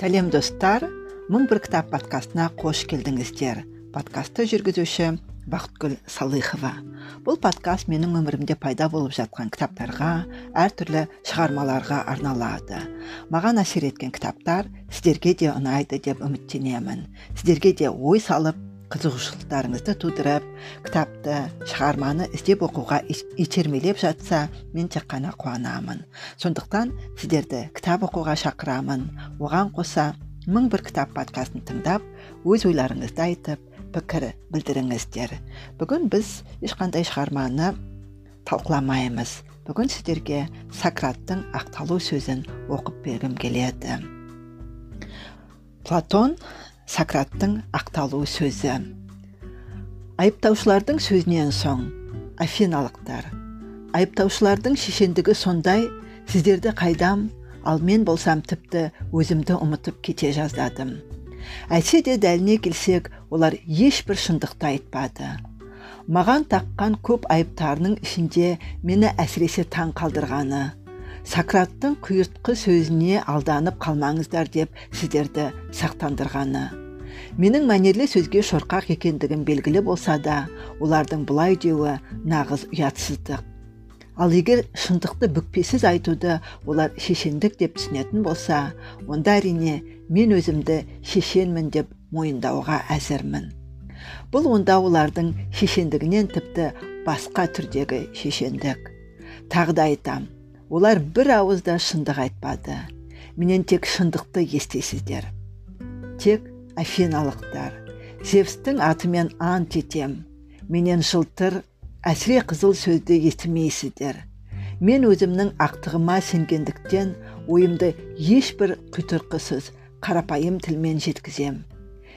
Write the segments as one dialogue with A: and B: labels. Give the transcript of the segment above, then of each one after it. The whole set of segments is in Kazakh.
A: сәлем достар мың бір кітап подкастына қош келдіңіздер подкастты жүргізуші бақытгүл салыхова бұл подкаст менің өмірімде пайда болып жатқан кітаптарға әртүрлі шығармаларға арналады маған әсер еткен кітаптар сіздерге де ұнайды деп үміттенемін сіздерге де ой салып қызығушылықтарыңызды тудырып кітапты шығарманы іздеп оқуға итермелеп жатса мен тек қана қуанамын. Сондықтан сіздерді кітап оқуға шақырамын. Оған қоса мың бір кітап подкастын тыңдап өз ойларыңызды айтып пікір білдіріңіздер. Бүгін біз ешқандай шығарманы талқыламаймыз. Бүгін сіздерге сократтың ақталу сөзін оқып бергім келеді. Платон сократтың ақталу сөзі. Айыптаушылардың сөзінен соң афиналықтар. Айыптаушылардың шешендігі сондай сіздерді қайдам ал мен болсам тіпті өзімді ұмытып кете жаздадым әйтсе де дәліне келсек олар ешбір шындықты айтпады. Маған таққан көп айыптарының ішінде мені әсіресе таң қалдырғаны сократтың құйыртқы сөзіне алданып қалмаңыздар деп сіздерді сақтандырғаны. Менің мәнерлі сөзге шорқақ екендігім белгілі болса да олардың бұлай деуі нағыз ұятсыздық. Ал егер шындықты бүкпесіз айтуды олар шешендік деп түсінетін болса онда әрине мен өзімді шешенмін деп мойындауға әзірмін. Бұл онда олардың шешендігінен тіпті басқа түрдегі шешендік. Тағы да айтам олар бір ауызда шындық айтпады. Менен тек шындықты естисіздер тек афиналықтар. Зевстің атымен ант етем. Менен жылтыр әсіре қызыл сөзді естімейсіздер. Мен өзімнің ақтығыма сенгендіктен ойымды ешбір құйтырқысыз қарапайым тілмен жеткізем.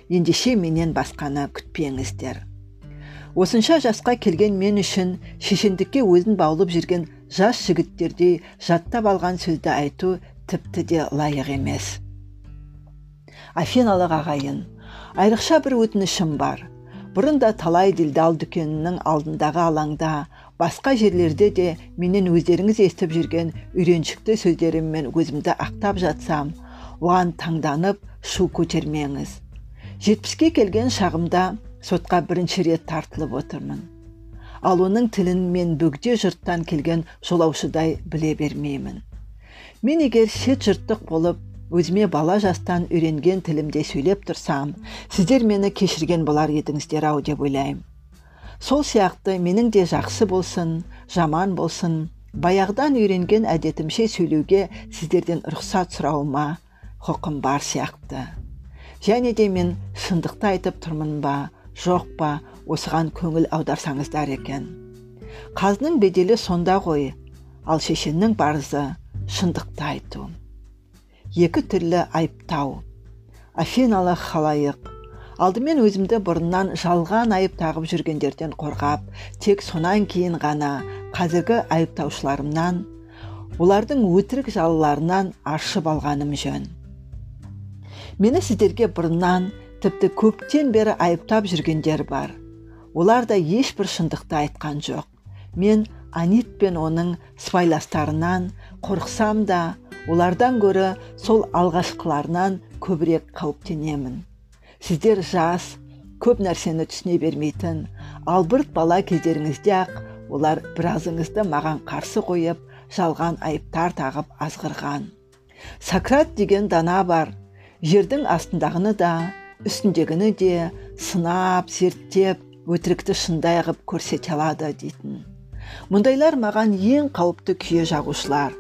A: Ендеше менен басқаны күтпеңіздер. Осынша жасқа келген мен үшін шешендікке өзін баулып жүрген жас жігіттердей жаттап алған сөзді айту тіпті де лайық емес. Афиналық ағайын. Айрықша бір өтінішім бар. Бұрын да талай делдал дүкенінің алдындағы алаңда басқа жерлерде де менен өздеріңіз естіп жүрген үйреншікті сөздеріммен өзімді ақтап жатсам оған таңданып шу көтермеңіз. Жетпіске келген шағымда сотқа бірінші рет тартылып отырмын. Ал оның тілін мен бөгде жұрттан келген жолаушыдай біле бермеймін. Мен егер шет жұрттық болып өзіме бала жастан үйренген тілімде сөйлеп тұрсам сіздер мені кешірген болар едіңіздер ау деп ойлаймын сол сияқты менің де жақсы болсын жаман болсын баяғыдан үйренген әдетімше сөйлеуге сіздерден рұқсат сұрауыма құқым бар сияқты. Және де мен шындықты айтып тұрмын ба жоқ па осыған көңіл аударсаңыздар екен. Қазының беделі сонда ғой. Ал шешеннің парызы шындықты айту. Екі түрлі айыптау. Афиналық халайық. Алдымен өзімді бұрыннан жалған айып тағып жүргендерден қорғап тек сонан кейін ғана қазіргі айыптаушыларымнан олардың өтірік жалыларынан аршып алғаным жөн. Мені сіздерге бұрыннан тіпті көптен бері айыптап жүргендер бар. Олар да ешбір шындықты айтқан жоқ. Мен анит пен оның сыбайластарынан қорықсам да олардан гөрі сол алғашқыларынан көбірек қауіптенемін. Сіздер жас көп нәрсені түсіне бермейтін албырт бала кездеріңізде ақ олар біразыңызды маған қарсы қойып жалған айыптар тағып азғырған. Сократ деген дана бар. Жердің астындағыны да үстіндегіні де сынап зерттеп өтірікті шындай қып көрсете алады дейтін. Мұндайлар маған ең қауіпті күйе жағушылар.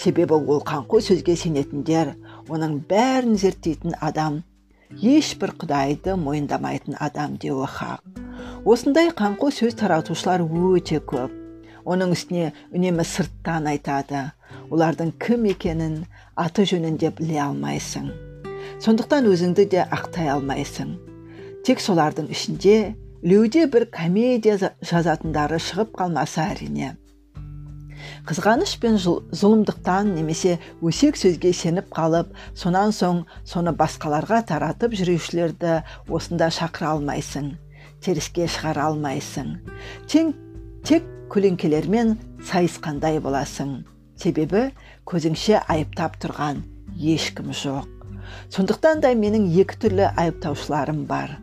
A: Себебі ол қаңқу сөзге сенетіндер оның бәрін зерттейтін адам ешбір құдайды мойындамайтын адам деуі хақ. Осындай қаңқу сөз таратушылар өте көп. Оның үстіне үнемі сырттан айтады. Олардың кім екенін аты жөнін де біле алмайсың. Сондықтан өзіңді де ақтай алмайсың. Тек солардың ішінде леуде бір комедия жазатындары шығып қалмаса әрине. Қызғаныш пен зұлымдықтан немесе өсек сөзге сеніп қалып сонан соң соны басқаларға таратып жүрушілерді осында шақыра алмайсың теріске шығара алмайсың. Тең тек көлеңкелермен сайысқандай боласың. Себебі көзіңше айыптап тұрған ешкім жоқ. Сондықтан да менің екі түрлі айыптаушыларым бар.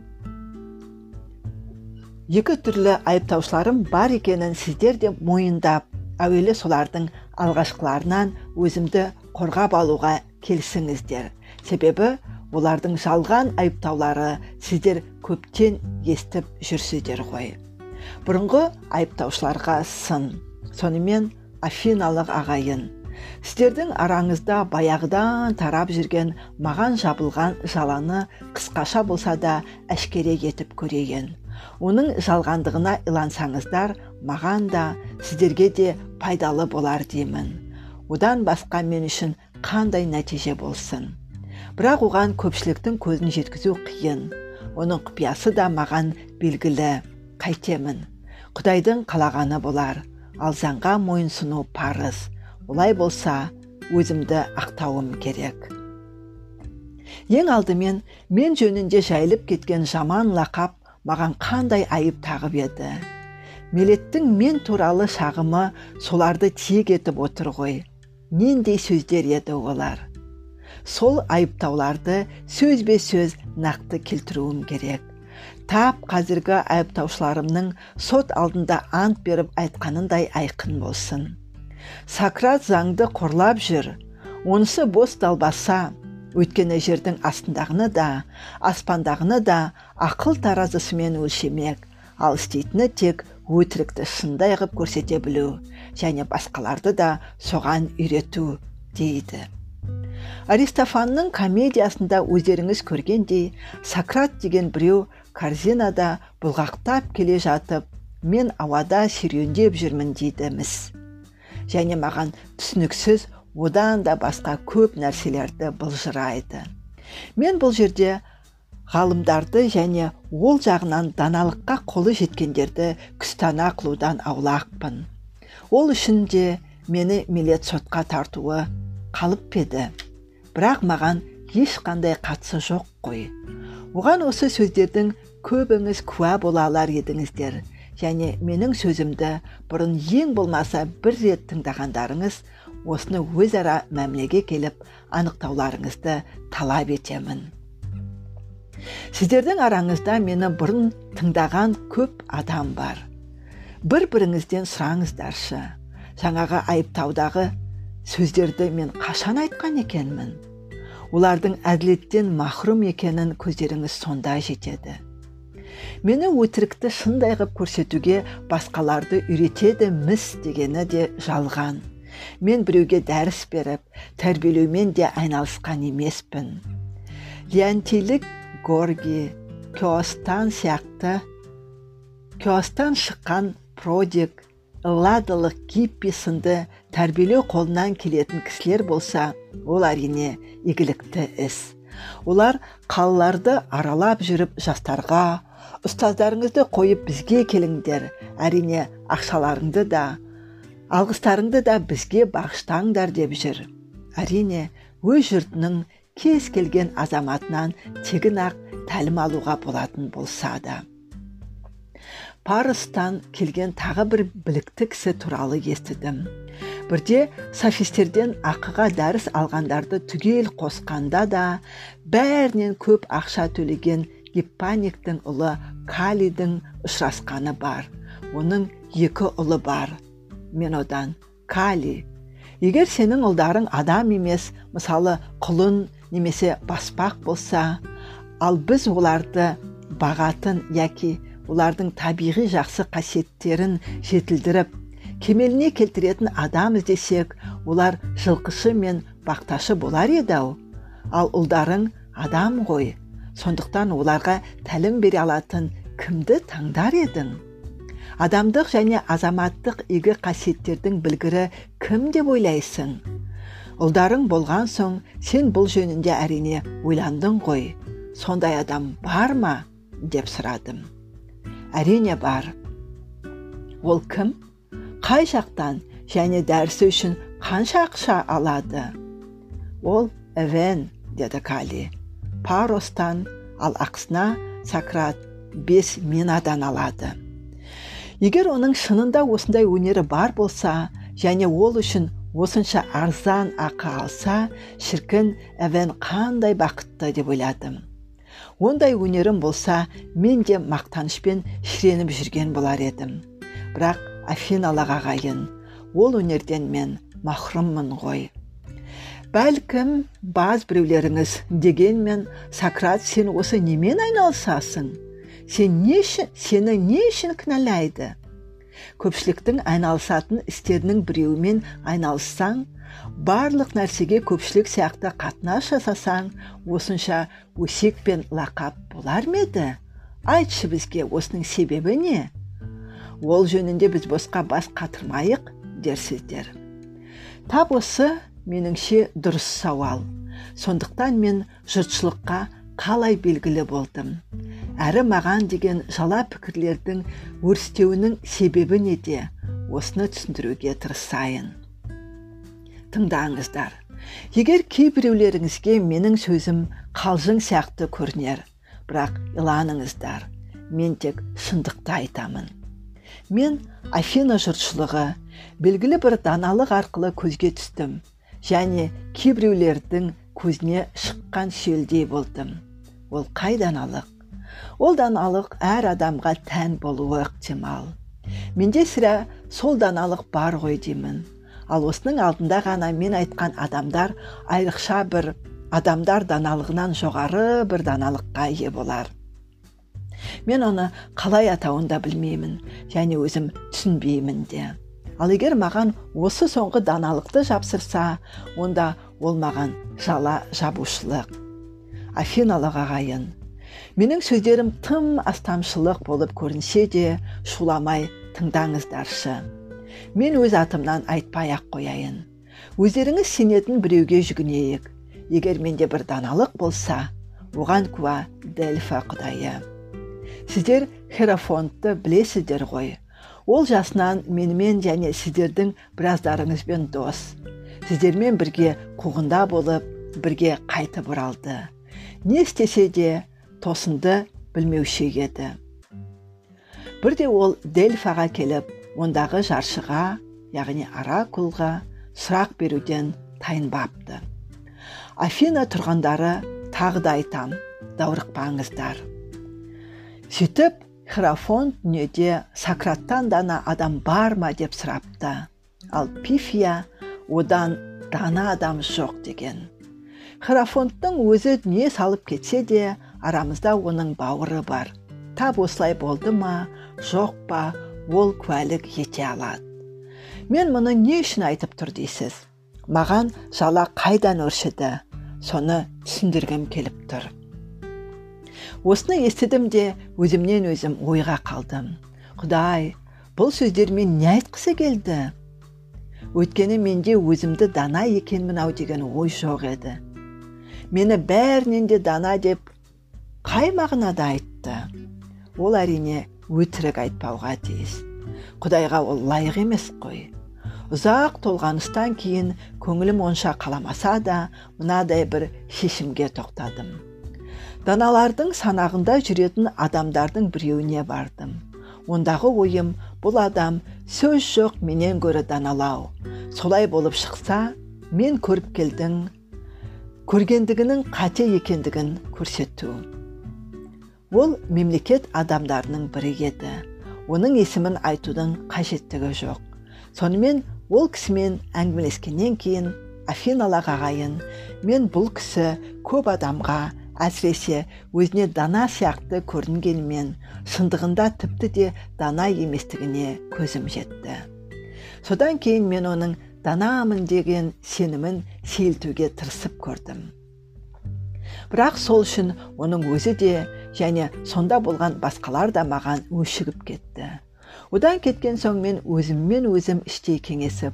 A: Екі түрлі айыптаушыларым бар екенін сіздер де мойындап әуелі солардың алғашқыларынан өзімді қорғап алуға келсіңіздер себебі олардың жалған айыптаулары сіздер көптен естіп жүрсіздер ғой. Бұрынғы айыптаушыларға сын. Сонымен афиналық ағайын. Сіздердің араңызда баяғыдан тарап жүрген маған жабылған жаланы қысқаша болса да әшкере етіп көрейін. Оның жалғандығына илансаңыздар маған да сіздерге де пайдалы болар деймін. Одан басқа мен үшін қандай нәтиже болсын? Бірақ оған көпшіліктің көзін жеткізу қиын. Оның құпиясы да маған белгілі. Қайтемін. Құдайдың қалағаны болар. Ал заңға мойынсыну парыз. Олай болса өзімді ақтауым керек. Ең алдымен мен жөнінде жайылып кеткен жаман лақап маған қандай айып тағып еді? Мелеттің мен туралы шағымы соларды тиек етіп отыр ғой. Нендей сөздер еді олар? Сол айыптауларды сөзбе сөз нақты келтіруім керек. Тап қазіргі айыптаушыларымның сот алдында ант беріп айтқанындай айқын болсын. Сократ заңды қорлап жүр. Онысы бос далбаса өйткені жердің астындағыны да аспандағыны да ақыл таразысымен өлшемек ал істейтіні тек өтірікті шындай қып көрсете білу және басқаларды да соған үйрету дейді. Аристофанның комедиясында өздеріңіз көргендей сократ деген біреу корзинада бұлғақтап келе жатып мен ауада серуендеп жүрмін дейді міс және маған түсініксіз одан да басқа көп нәрселерді былжырайды. Мен бұл жерде ғалымдарды және ол жағынан даналыққа қолы жеткендерді күстана қылудан аулақпын. Ол үшін де мені милет сотқа тартуы қалып еді. Бірақ маған ешқандай қатысы жоқ қой. Оған осы сөздердің көбіңіз куә бола алар едіңіздер. Және менің сөзімді бұрын ең болмаса бір рет тыңдағандарыңыз осыны өзара мәмілеге келіп анықтауларыңызды талап етемін. Сіздердің араңызда мені бұрын тыңдаған көп адам бар. Бір біріңізден сұраңыздаршы. Жаңағы айыптаудағы сөздерді мен қашан айтқан екенмін? Олардың әділеттен махрұм екенін көздеріңіз сонда жетеді. Мені өтірікті шындай қып көрсетуге басқаларды үйретеді міс дегені де жалған. Мен біреуге дәріс беріп тәрбиелеумен де айналысқан емеспін. Леонтийлік горги кеостан сияқты кеостан шыққан продик ладылық гиппи сынды тәрбиелеу қолынан келетін кісілер болса ол әрине игілікті іс. Олар қалаларды аралап жүріп жастарға ұстаздарыңызды қойып бізге келіңдер әрине ақшаларыңды да алғыстарыңды да бізге бағыштаңдар деп жүр. Әрине өз жұртының кез келген азаматынан тегін ақ тәлім алуға болатын болса да. Парыстан келген тағы бір білікті кісі туралы естідім. Бірде софистерден ақыға дәріс алғандарды түгел қосқанда да бәрінен көп ақша төлеген гиппаниктің ұлы калидің ұшырасқаны бар. Оның екі ұлы бар. Мен одан кали. Егер сенің ұлдарың адам емес мысалы құлын немесе баспақ болса ал біз оларды бағатын яки олардың табиғи жақсы қасиеттерін жетілдіріп кемеліне келтіретін адам іздесек олар жылқышы мен бақташы болар еді ау? Ал ұлдарың адам ғой. Сондықтан оларға тәлім бере алатын кімді таңдар едің? Адамдық және азаматтық игі қасиеттердің білгірі кім деп ойлайсың? Ұлдарың болған соң сен бұл жөнінде әрине ойландың ғой. Сондай адам бар ма? деп сұрадым. Әрине бар. Ол кім? Қай жақтан және дәрісі үшін қанша ақша алады? Ол эвен деді кали. Паростан ал ақысына сократ бес минадан алады. Егер оның шынында осындай өнері бар болса және ол үшін осынша арзан ақы алса шіркін әвен қандай бақытты деп ойладым. Ондай өнерім болса мен де мақтанышпен шіреніп жүрген болар едім. Бірақ афиналық ағайын ол өнерден мен махрұммын ғой. Бәлкім баз біреулеріңіз дегенмен сократ сен осы немен айналысасың? Сен не үшін сені не үшін кінәлайды? Көпшіліктің айналысатын істерінің біреуімен айналыссаң барлық нәрсеге көпшілік сияқты қатынас жасасаң осынша өсек пен лақап болар ма еді? Айтшы бізге осының себебі не? Ол жөнінде біз босқа бас қатырмайық дерсіздер. Тап осы меніңше дұрыс сауал. Сондықтан мен жұртшылыққа қалай белгілі болдым? Әрі маған деген жала пікірлердің өрістеуінің себебі неде осыны түсіндіруге тырысайын. Тыңдаңыздар. Егер кейбіреулеріңізге менің сөзім қалжың сияқты көрінер бірақ иланыңыздар. Мен тек шындықты айтамын. Мен афина жұртшылығы белгілі бір даналық арқылы көзге түстім. Және кейбіреулердің көзіне шыққан шелдей болдым. Ол қай даналық ол даналық әр адамға тән болуы ықтимал. Менде сірә сол даналық бар ғой деймін. Ал осының алдында ғана мен айтқан адамдар айрықша бір адамдар даналығынан жоғары бір даналыққа ие болар. Мен оны қалай атауын да білмеймін және өзім түсінбеймін де. Ал егер маған осы соңғы даналықты жапсырса онда ол маған жала жабушылық. Афиналық ағайын. Менің сөздерім тым астамшылық болып көрінсе де шуламай тыңдаңыздаршы мен өз атымнан айтпай ақ қояйын. Өздеріңіз сенетін біреуге жүгінейік. Егер менде бір даналық болса оған куә дельфа құдайы. Сіздер херафонтты білесіздер ғой. Ол жасынан менімен және сіздердің біраздарыңызбен дос. Сіздермен бірге қуғында болып бірге қайтып оралды не істесе де тосынды білмеуші еді. Бірде ол дельфаға келіп ондағы жаршыға яғни оракулға сұрақ беруден тайынбапты. Афина тұрғандары тағы да айтам даурықпаңыздар. Сөйтіп херафон дүниеде сократтан дана адам бар ма? деп сұрапты. Ал пифия одан дана адам жоқ деген. Херафонттың өзі дүние салып кетсе де арамызда оның бауыры бар. Тап осылай болды ма жоқ па ол куәлік ете алады. Мен мұны не үшін айтып тұр дейсіз? Маған жала қайдан өршіді? Соны түсіндіргім келіп тұр. Осыны естідім де өзімнен өзім ойға қалдым. Құдай бұл сөздермен не айтқысы келді? Өйткені менде өзімді дана екенмін ау деген ой жоқ еді. Мені бәрінен де дана деп қай мағынада айтты? Ол әрине өтірік айтпауға тиіс. Құдайға ол лайық емес қой. Ұзақ толғаныстан кейін көңілім онша қаламаса да мынадай бір шешімге тоқтадым. Даналардың санағында жүретін адамдардың біреуіне бардым. Ондағы ойым бұл адам сөз жоқ менен гөрі даналау. Солай болып шықса мен көріп келдің. Көргендігінің қате екендігін көрсету. Ол мемлекет адамдарының бірі еді. Оның есімін айтудың қажеттігі жоқ. Сонымен ол кісімен әңгімелескеннен кейін афиналақ ағайын мен бұл кісі көп адамға әсіресе өзіне дана сияқты көрінгенімен шындығында тіпті де дана еместігіне көзім жетті. Содан кейін мен оның данамын деген сенімін сейілтуге тырысып көрдім. Бірақ сол үшін оның өзі де және сонда болған басқалар да маған өшігіп кетті. Одан кеткен соң мен өзіммен өзім іштей кеңесіп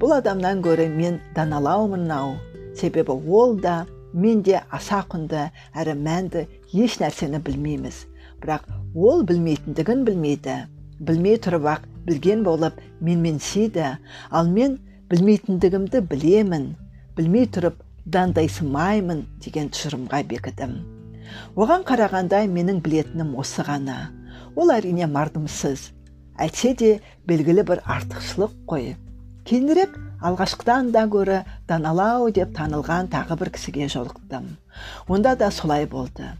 A: бұл адамнан гөрі мен даналаумын ау себебі ол да мен де аса құнды әрі мәнді еш нәрсені білмейміз. Бірақ ол білмейтіндігін білмейді. Білмей тұрып ақ білген болып менменсиді ал мен білмейтіндігімді білемін. Білмей тұрып дандайсымаймын деген тұжырымға бекідім. Оған қарағанда менің білетінім осы ғана. Ол әрине мардымсыз. Әйтсе де белгілі бір артықшылық қой. Кейінірек алғашқыдан да гөрі даналау деп танылған тағы бір кісіге жолықтым. Онда да солай болды.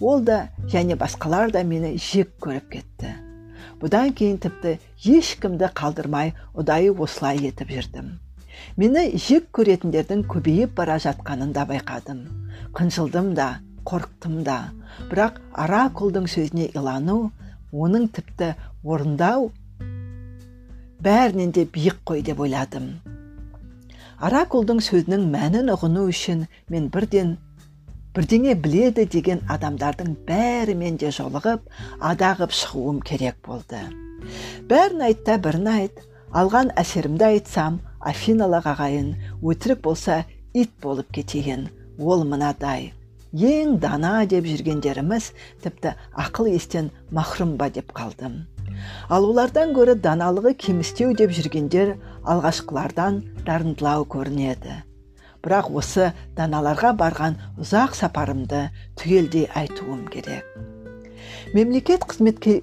A: Ол да және басқалар да мені жек көріп кетті. Бұдан кейін тіпті ешкімді қалдырмай ұдайы осылай етіп жүрдім. Мені жек көретіндердің көбейіп бара жатқанын да байқадым. Қынжылдым да қорықтым да. Бірақ оракулдың сөзіне илану оның тіпті орындау бәрінен де биік қой деп ойладым. Оракулдың сөзінің мәнін ұғыну үшін мен бірден бірдеңе біледі деген адамдардың бәрімен де жолығып адағып шығуым керек болды. Бәрін айт та бірін айт алған әсерімді айтсам афиналық ағайын өтірік болса ит болып кетейін ол мынадай. Ең дана деп жүргендеріміз тіпті ақыл естен махрұм ба деп қалдым. Ал олардан гөрі даналығы кемістеу деп жүргендер алғашқылардан дарындылау көрінеді. Бірақ осы даналарға барған ұзақ сапарымды түгелдей айтуым керек. Мемлекет қызметке,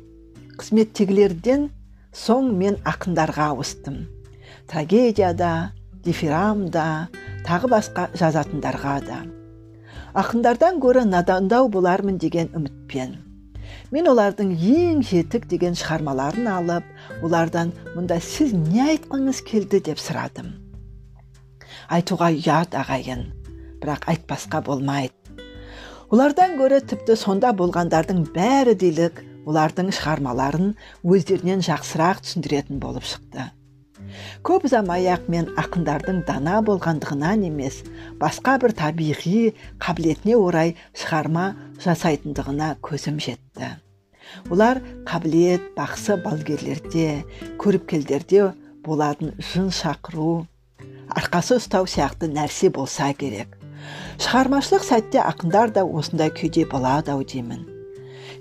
A: қызметтегілерден соң мен ақындарға ауыстым. Трагедияда дифирамда тағы басқа жазатындарға да. Ақындардан гөрі надандау болармын деген үмітпен. Мен олардың ең жетік деген шығармаларын алып олардан мұнда сіз не айтқыңыз келді деп сұрадым. Айтуға ұят ағайын бірақ айтпасқа болмайды олардан гөрі тіпті сонда болғандардың бәрі дерлік олардың шығармаларын өздерінен жақсырақ түсіндіретін болып шықты. Көп ұзамай ақ мен ақындардың дана болғандығынан емес басқа бір табиғи қабілетіне орай шығарма жасайтындығына көзім жетті. Олар қабілет бақсы балгерлерде көріпкелдерде болатын жын шақыру арқасы ұстау сияқты нәрсе болса керек. Шығармашылық сәтте ақындар да осындай күйде болады ау деймін.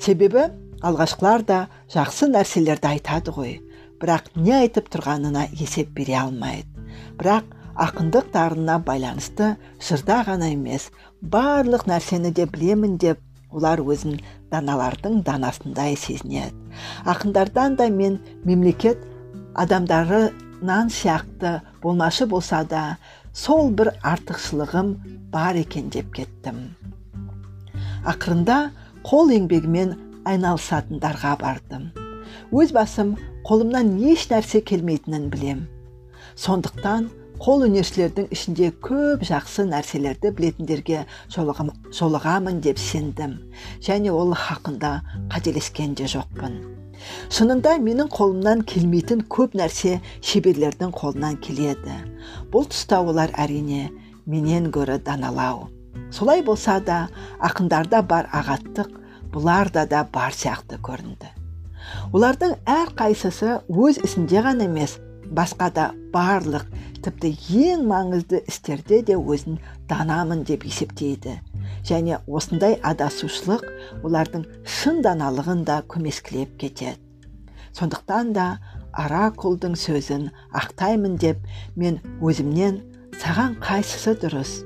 A: Себебі алғашқылар да жақсы нәрселерді айтады ғой. Бірақ не айтып тұрғанына есеп бере алмайды. Бірақ ақындық дарынына байланысты жырда ғана емес барлық нәрсені де білемін деп олар өзін даналардың данасындай сезінеді. Ақындардан да мен мемлекет адамдарынан сияқты болмашы болса да сол бір артықшылығым бар екен деп кеттім. Ақырында қол еңбегімен айналысатындарға бардым. Өз басым қолымнан еш нәрсе келмейтінін білем сондықтан қол өнершілердің ішінде көп жақсы нәрселерді білетіндерге жолығамын деп сендім. Және ол хақында қателескен де жоқпын. Шынында менің қолымнан келмейтін көп нәрсе шеберлердің қолынан келеді. Бұл тұста олар әрине менен гөрі даналау. Солай болса да ақындарда бар ағаттық бұларда да бар сияқты көрінді. Олардың әрқайсысы өз ісінде ғана емес басқа да барлық тіпті ең маңызды істерде де өзін данамын деп есептейді. Және осындай адасушылық олардың шын даналығын да көмескілеп кетеді. Сондықтан да оракулдың сөзін ақтаймын деп мен өзімнен саған қайсысы дұрыс?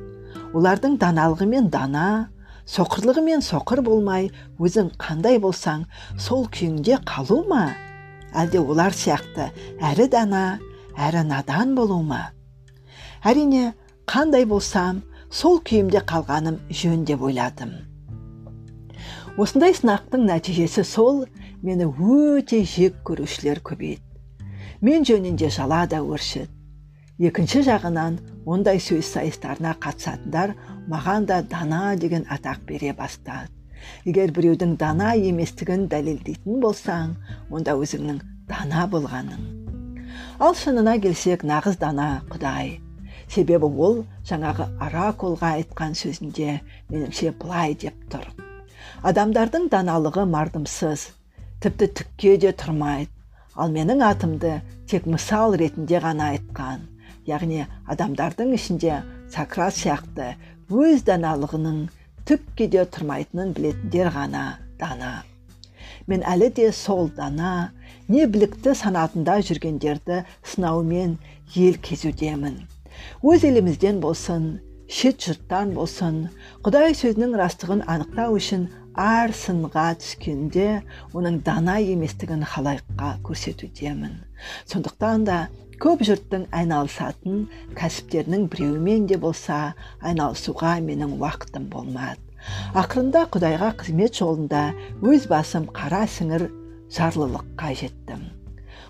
A: Олардың даналығымен дана соқырлығымен соқыр болмай өзің қандай болсаң сол күйіңде қалу ма? Әлде олар сияқты әрі дана әрі надан болу ма? Әрине қандай болсам сол күйімде қалғаным жөн деп ойладым. Осындай сынақтың нәтижесі сол мені өте жек көрушілер көбейді. Мен жөнінде жала да өршіді екінші жағынан ондай сөз сайыстарына қатысатындар маған да дана деген атақ бере бастады. Егер біреудің дана еместігін дәлелдейтін болсаң онда өзіңнің дана болғаның. Ал шынына келсек нағыз дана құдай. Себебі ол жаңағы оракулға айтқан сөзінде меніңше былай деп тұр. Адамдардың даналығы мардымсыз тіпті түкке де тұрмайды. Ал менің атымды тек мысал ретінде ғана айтқан. Яғни адамдардың ішінде сократ сияқты өз даналығының түкке де тұрмайтынын білетіндер ғана дана. Мен әлі де сол дана не білікті санатында жүргендерді сынаумен ел кезудемін. Өз елімізден болсын шет жұрттан болсын құдай сөзінің растығын анықтау үшін әр сынға түскенде оның дана еместігін халайыққа көрсетудемін. Сондықтан да көп жұрттың айналысатын кәсіптерінің біреуімен де болса айналысуға менің уақытым болмады. Ақырында құдайға қызмет жолында өз басым қара сіңір жарлылыққа жеттім.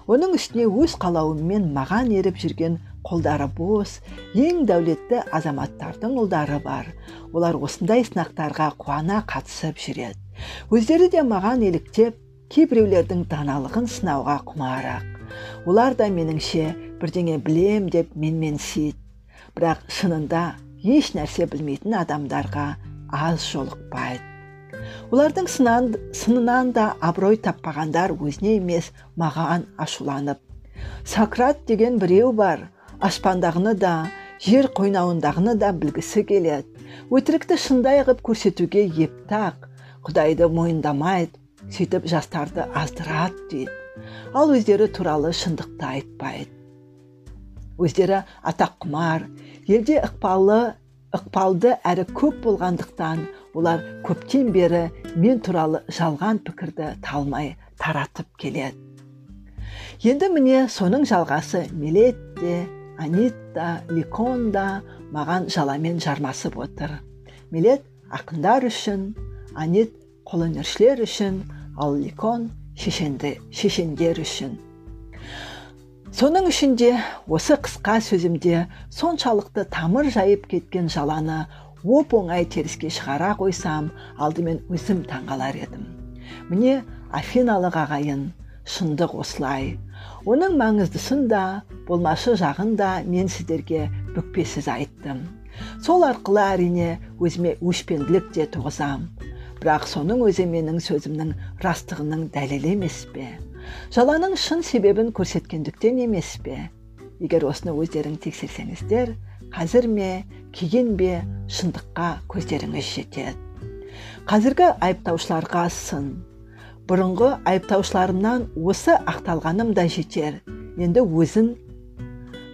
A: Оның үстіне өз қалауыммен маған еріп жүрген қолдары бос ең дәулетті азаматтардың ұлдары бар. Олар осындай сынақтарға қуана қатысып жүреді. Өздері де маған еліктеп кейбіреулердің даналығын сынауға құмарақ. Олар да меніңше бірдеңе білем деп менменсиді бірақ шынында еш нәрсе білмейтін адамдарға аз жолықпайды. Олардың сынан, сынынан да абырой таппағандар өзіне емес маған ашуланып. Сократ деген біреу бар. Аспандағыны да жер қойнауындағыны да білгісі келеді. Өтірікті шындай қылып көрсетуге епті ақ құдайды мойындамайды. Сөйтіп жастарды аздырады дейді. Ал өздері туралы шындықты айтпайды. Өздері атаққұмар елде ықпалы ықпалды әрі көп болғандықтан олар көптен бері мен туралы жалған пікірді талмай таратып келеді. Енді міне соның жалғасы мелет те анитта ликон да маған жаламен жармасып отыр. Мелет ақындар үшін анит қолөнершілер үшін ал ликон шешендер үшін соның ішінде осы қысқа сөзімде соншалықты тамыр жайып кеткен жаланы оп оңай теріске шығара қойсам алдымен өзім таңғалар едім міне афиналық ағайын шындық осылай оның маңыздысын да болмашы жағын да мен сіздерге бүкпесіз айттым. сол арқылы әрине өзіме өшпенділік те туғызам. Бірақ соның өзі менің сөзімнің растығының дәлелі емес пе? Жаланың шын себебін көрсеткендіктен емес пе? Егер осыны өздерің тексерсеңіздер қазір ме кейін бе шындыққа көздеріңіз жетеді. Қазіргі айыптаушыларға сын. Бұрынғы айыптаушыларымнан осы ақталғаным да жетер. Енді өзін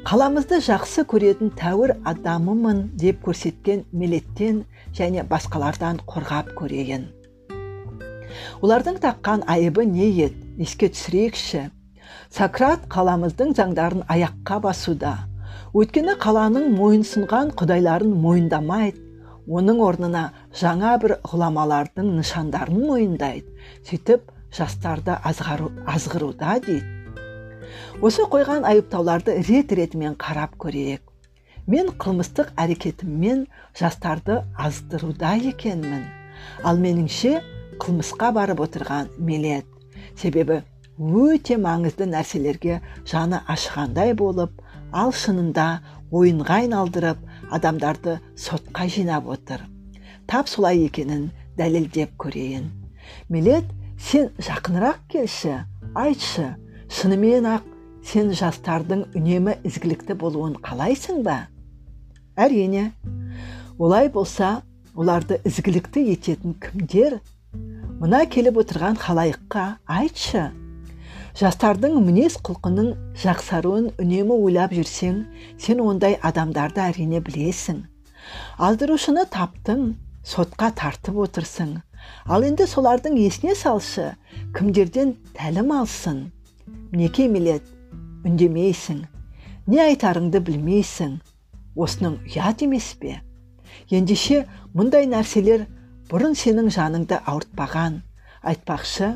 A: қаламызды жақсы көретін тәуір адамымын деп көрсеткен мелеттен және басқалардан қорғап көрейін. Олардың таққан айыбы не еді? Еске түсірейікші. Сократ қаламыздың заңдарын аяққа басуда. Өйткені қаланың мойынсынған құдайларын мойындамайды. Оның орнына жаңа бір ғұламалардың нышандарын мойындайды. Сөйтіп жастарды азғару, азғыруда дейді. Осы қойған айыптауларды рет ретімен қарап көрейік. Мен қылмыстық әрекетіммен жастарды аздыруда екенмін. Ал меніңше қылмысқа барып отырған мелет себебі өте маңызды нәрселерге жаны ашығандай болып ал шынында ойынға айналдырып адамдарды сотқа жинап отыр. Тап солай екенін дәлелдеп көрейін. Мелет сен жақынырақ келші айтшы. Шынымен ақ сен жастардың үнемі ізгілікті болуын қалайсың ба? Әрине. Олай болса оларды ізгілікті ететін кімдер? Мына келіп отырған халайыққа айтшы. Жастардың мінез құлқының жақсаруын үнемі ойлап жүрсең сен ондай адамдарды әрине білесің. Алдырушыны таптың сотқа тартып отырсың. Ал енді солардың есіне салшы кімдерден тәлім алсын? Мінекей милет үндемейсің. Не айтарыңды білмейсің. Осының ұят емес пе? Ендеше мұндай нәрселер бұрын сенің жаныңды ауыртпаған. Айтпақшы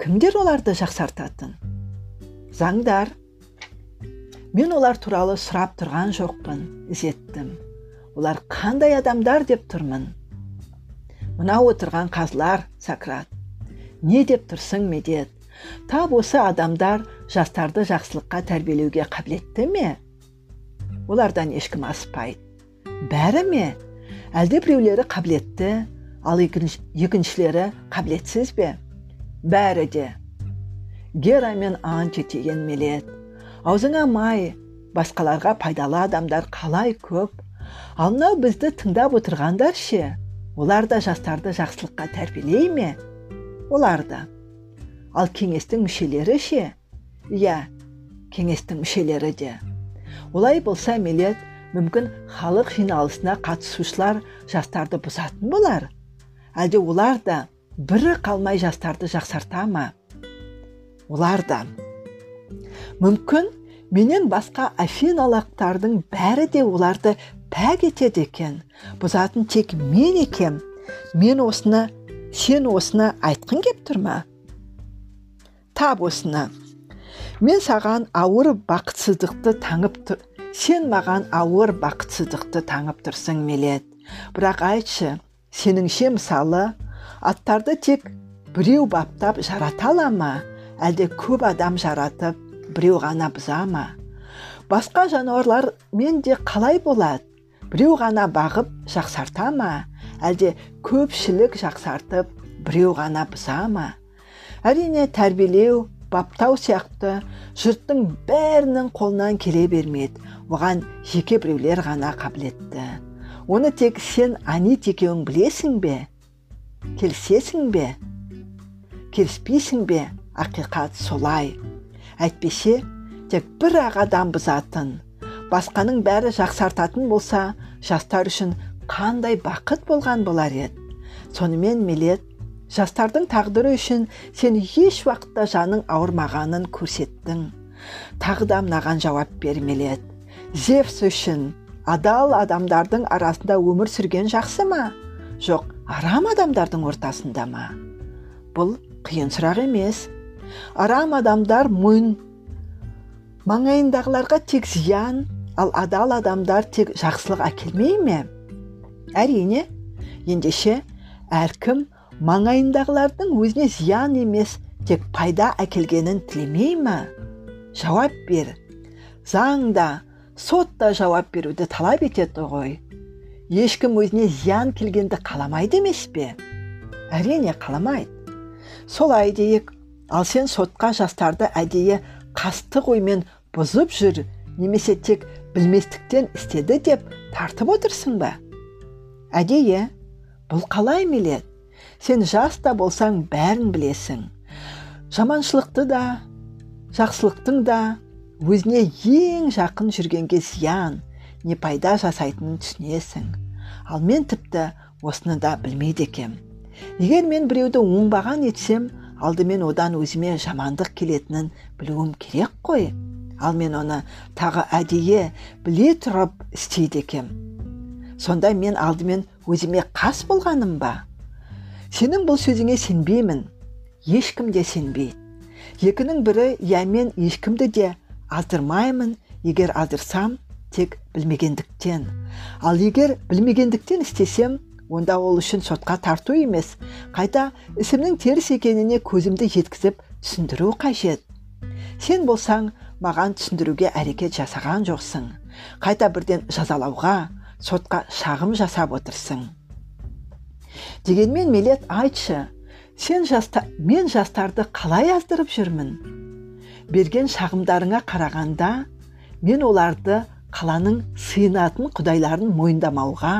A: кімдер оларды жақсартатын? Заңдар. Мен олар туралы сұрап тұрған жоқпын ізеттім. Олар қандай адамдар деп тұрмын? Мына отырған қазылар сократ. Не деп тұрсың медет? Тап осы адамдар жастарды жақсылыққа тәрбиелеуге қабілетті ме? Олардан ешкім аспайды бәрі ме әлде біреулері қабілетті ал екіншілері қабілетсіз бе бәрі де гера мен анти тиген мелет аузыңа май басқаларға пайдалы адамдар қалай көп ал мынау бізді тыңдап отырғандар ше олар да жастарды жақсылыққа тәрбиелей ме олар да ал кеңестің мүшелері ше иә кеңестің мүшелері де олай болса мелет мүмкін халық жиналысына қатысушылар жастарды бұзатын болар. Әлде олар да бірі қалмай жастарды жақсарта ма? Олар да. Мүмкін менен басқа афиналықтардың бәрі де оларды пәк етеді екен. Бұзатын тек мен екем. Мен осыны сен осыны айтқың кеп тұр ма? Тап осыны. Мен саған ауыр бақытсыздықты таңып тұр. Сен маған ауыр бақытсыздықты таңып тұрсың мелет бірақ айтшы сеніңше мысалы аттарды тек біреу баптап жарата ала ма? Әлде көп адам жаратып біреу ғана бұза ма? Басқа жануарлар мен де қалай болады? Біреу ғана бағып жақсарта ма? Әлде көпшілік жақсартып біреу ғана бұза ма? Әрине тәрбиелеу баптау сияқты жұрттың бәрінің қолынан келе бермейді. Оған жеке біреулер ғана қабілетті. Оны тек сен анит екеуің білесің бе? Келісесің бе? Келіспейсің бе? Ақиқат солай. Әйтпесе тек бір ақ адам бұзатын басқаның бәрі жақсартатын болса жастар үшін қандай бақыт болған болар еді? Сонымен мелет жастардың тағдыры үшін сен еш уақытта жаның ауырмағанын көрсеттің. Тағы да мынаған жауап бер мелет зевс үшін адал адамдардың арасында өмір сүрген жақсы ма? Жоқ арам адамдардың ортасында ма? Бұл қиын сұрақ емес. Арам адамдар мойын маңайындағыларға тек зиян ал адал адамдар тек жақсылық әкелмей ме? Әрине ендеше әркім маңайындағылардың өзіне зиян емес тек пайда әкелгенін тілемей ме жауап бер. Заң да сот та жауап беруді талап етеді ғой. Ешкім өзіне зиян келгенді қаламайды емес пе? Әрине қаламайды. Солай дейік. Ал сен сотқа жастарды әдейі қастық оймен бұзып жүр немесе тек білместіктен істеді деп тартып отырсың ба? Әдейі бұл қалай мелет сен жас та болсаң бәрін білесің. Жаманшылықты да жақсылықтың да өзіне ең жақын жүргенге зиян не пайда жасайтынын түсінесің. Ал мен тіпті осыны да білмейді екем. Егер мен біреуді оңбаған етсем алдымен одан өзіме жамандық келетінін білуім керек қой. Ал мен оны тағы әдейі біле тұрып істейді екем. Сонда мен алдымен өзіме қас болғаным ба? Сенің бұл сөзіңе сенбеймін. Ешкім де сенбейді. Екінің бірі иә мен ешкімді де алдырмаймын егер алдырсам тек білмегендіктен ал егер білмегендіктен істесем онда ол үшін сотқа тарту емес. Қайта ісімнің теріс екеніне көзімді жеткізіп түсіндіру қажет. Сен болсаң маған түсіндіруге әрекет жасаған жоқсың. Қайта бірден жазалауға сотқа шағым жасап отырсың. Дегенмен мелет айтшы сен жаста, мен жастарды қалай аздырып жүрмін? Берген шағымдарыңа қарағанда мен оларды қаланың сыйынатын құдайларын мойындамауға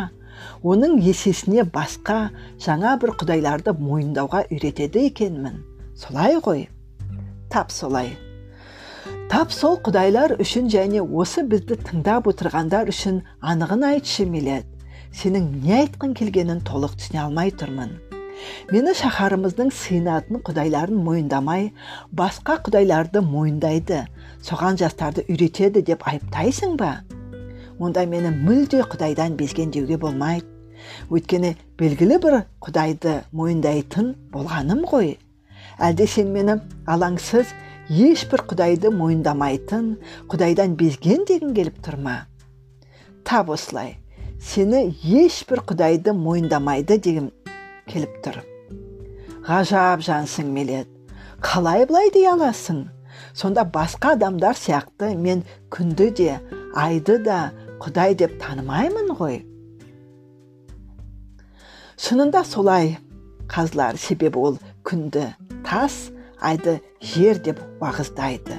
A: оның есесіне басқа жаңа бір құдайларды мойындауға үйретеді екенмін. Солай ғой? Тап солай. Тап сол құдайлар үшін және осы бізді тыңдап отырғандар үшін анығын айтшы мелет сенің не айтқың келгенін толық түсіне алмай тұрмын. Мені шаһарымыздың сыйынатын құдайларын мойындамай басқа құдайларды мойындайды соған жастарды үйретеді деп айыптайсың ба? Онда мені мүлде құдайдан безген деуге болмайды өйткені белгілі бір құдайды мойындайтын болғаным ғой. Әлде сен мені алаңсыз ешбір құдайды мойындамайтын құдайдан безген дегің келіп тұр ма? Тап осылай. Сені ешбір құдайды мойындамайды дегім келіп тұр. Ғажап жансың мелет қалай былай дей аласың? Сонда басқа адамдар сияқты мен күнді де айды да құдай деп танымаймын ғой. Шынында солай қазылар себебі ол күнді тас айды жер деп уағыздайды.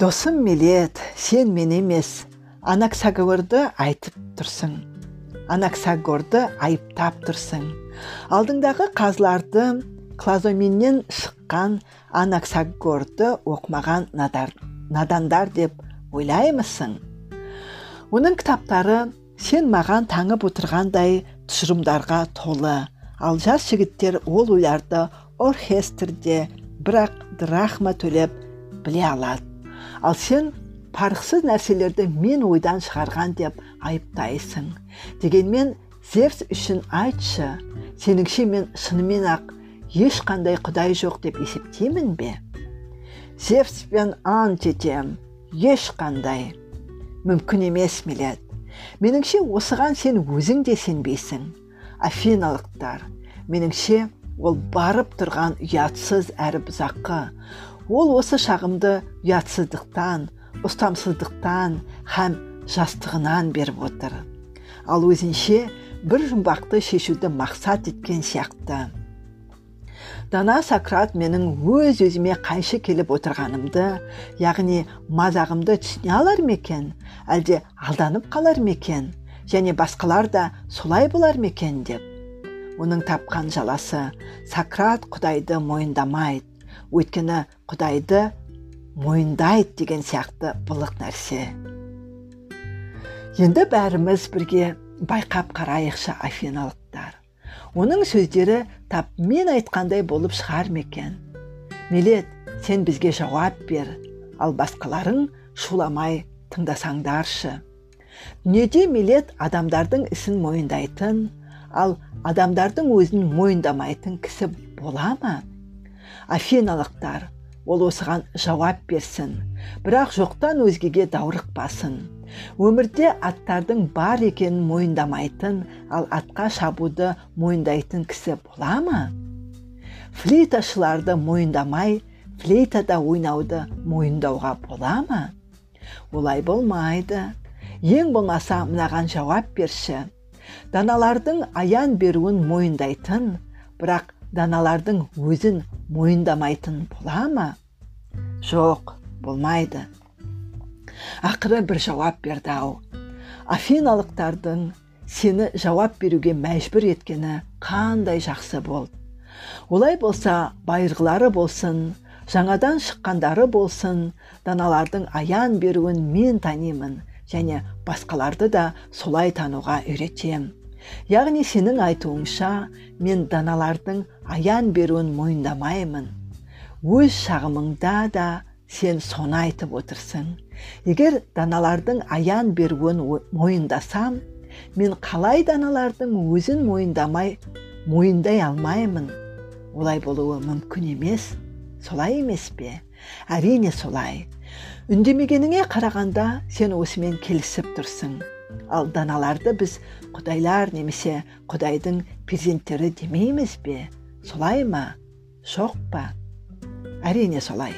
A: Досым мелет сен мен емес анаксагорды айтып тұрсың. Анаксагорды айыптап тұрсың. Алдыңдағы қазыларды клазоменнен шыққан анаксагорды оқымаған надар, надандар деп ойлаймысың. Оның кітаптары сен маған таңып отырғандай тұжырымдарға толы. Ал жас жігіттер ол ойларды оркестрде бірақ драхма төлеп біле алады. Ал сен парықсыз нәрселерді мен ойдан шығарған деп айыптайсың. Дегенмен зевс үшін айтшы сеніңше мен шынымен ақ ешқандай құдай жоқ деп есептеймін бе? Зевспен ант етем ешқандай. Мүмкін емес милет меніңше осыған сен өзің де сенбейсің афиналықтар. Меніңше ол барып тұрған ұятсыз әрі бұзақы. Ол осы шағымды ұятсыздықтан ұстамсыздықтан һәм жастығынан беріп отыр. Ал өзінше бір жұмбақты шешуді мақсат еткен сияқты. Дана сократ менің өз өзіме қайшы келіп отырғанымды яғни мазағымды түсіне алар ма екен әлде алданып қалар ма екен және басқалар да солай болар ма екен деп. Оның тапқан жаласы сократ құдайды мойындамайды. Өйткені құдайды мойындайды деген сияқты былық нәрсе. Енді бәріміз бірге байқап қарайықшы афиналықтар. Оның сөздері тап мен айтқандай болып шығар ма екен? Мелет сен бізге жауап бер. Ал басқаларың шуламай тыңдасаңдаршы. Дүниеде мелет адамдардың ісін мойындайтын ал адамдардың өзін мойындамайтын кісі бола ма? Афиналықтар ол осыған жауап берсін. Бірақ жоқтан өзгеге даурықпасын өмірде аттардың бар екенін мойындамайтын ал атқа шабуды мойындайтын кісі бола ма? Флейташыларды мойындамай флейтада ойнауды мойындауға бола ма? Олай болмайды. Ең болмаса мынаған жауап берші. Даналардың аян беруін мойындайтын бірақ даналардың өзін мойындамайтын бола ма? Жоқ болмайды. Ақыры бір жауап берді ау. Афиналықтардың сені жауап беруге мәжбүр еткені қандай жақсы болды олай болса байырғылары болсын жаңадан шыққандары болсын даналардың аян беруін мен танимын және басқаларды да солай тануға үйретем. Яғни сенің айтуыңша мен даналардың аян беруін мойындамаймын. Өз шағымыңда да сен соны айтып отырсың егер даналардың аян беруін мойындасам мен қалай даналардың өзін мойындамай мойындай алмаймын? Олай болуы мүмкін емес. Солай емес пе? Әрине солай. Үндемегеніңе қарағанда сен осымен келісіп тұрсың. Ал даналарды біз құдайлар немесе құдайдың перзенттері демейміз бе солай ма жоқ па әрине солай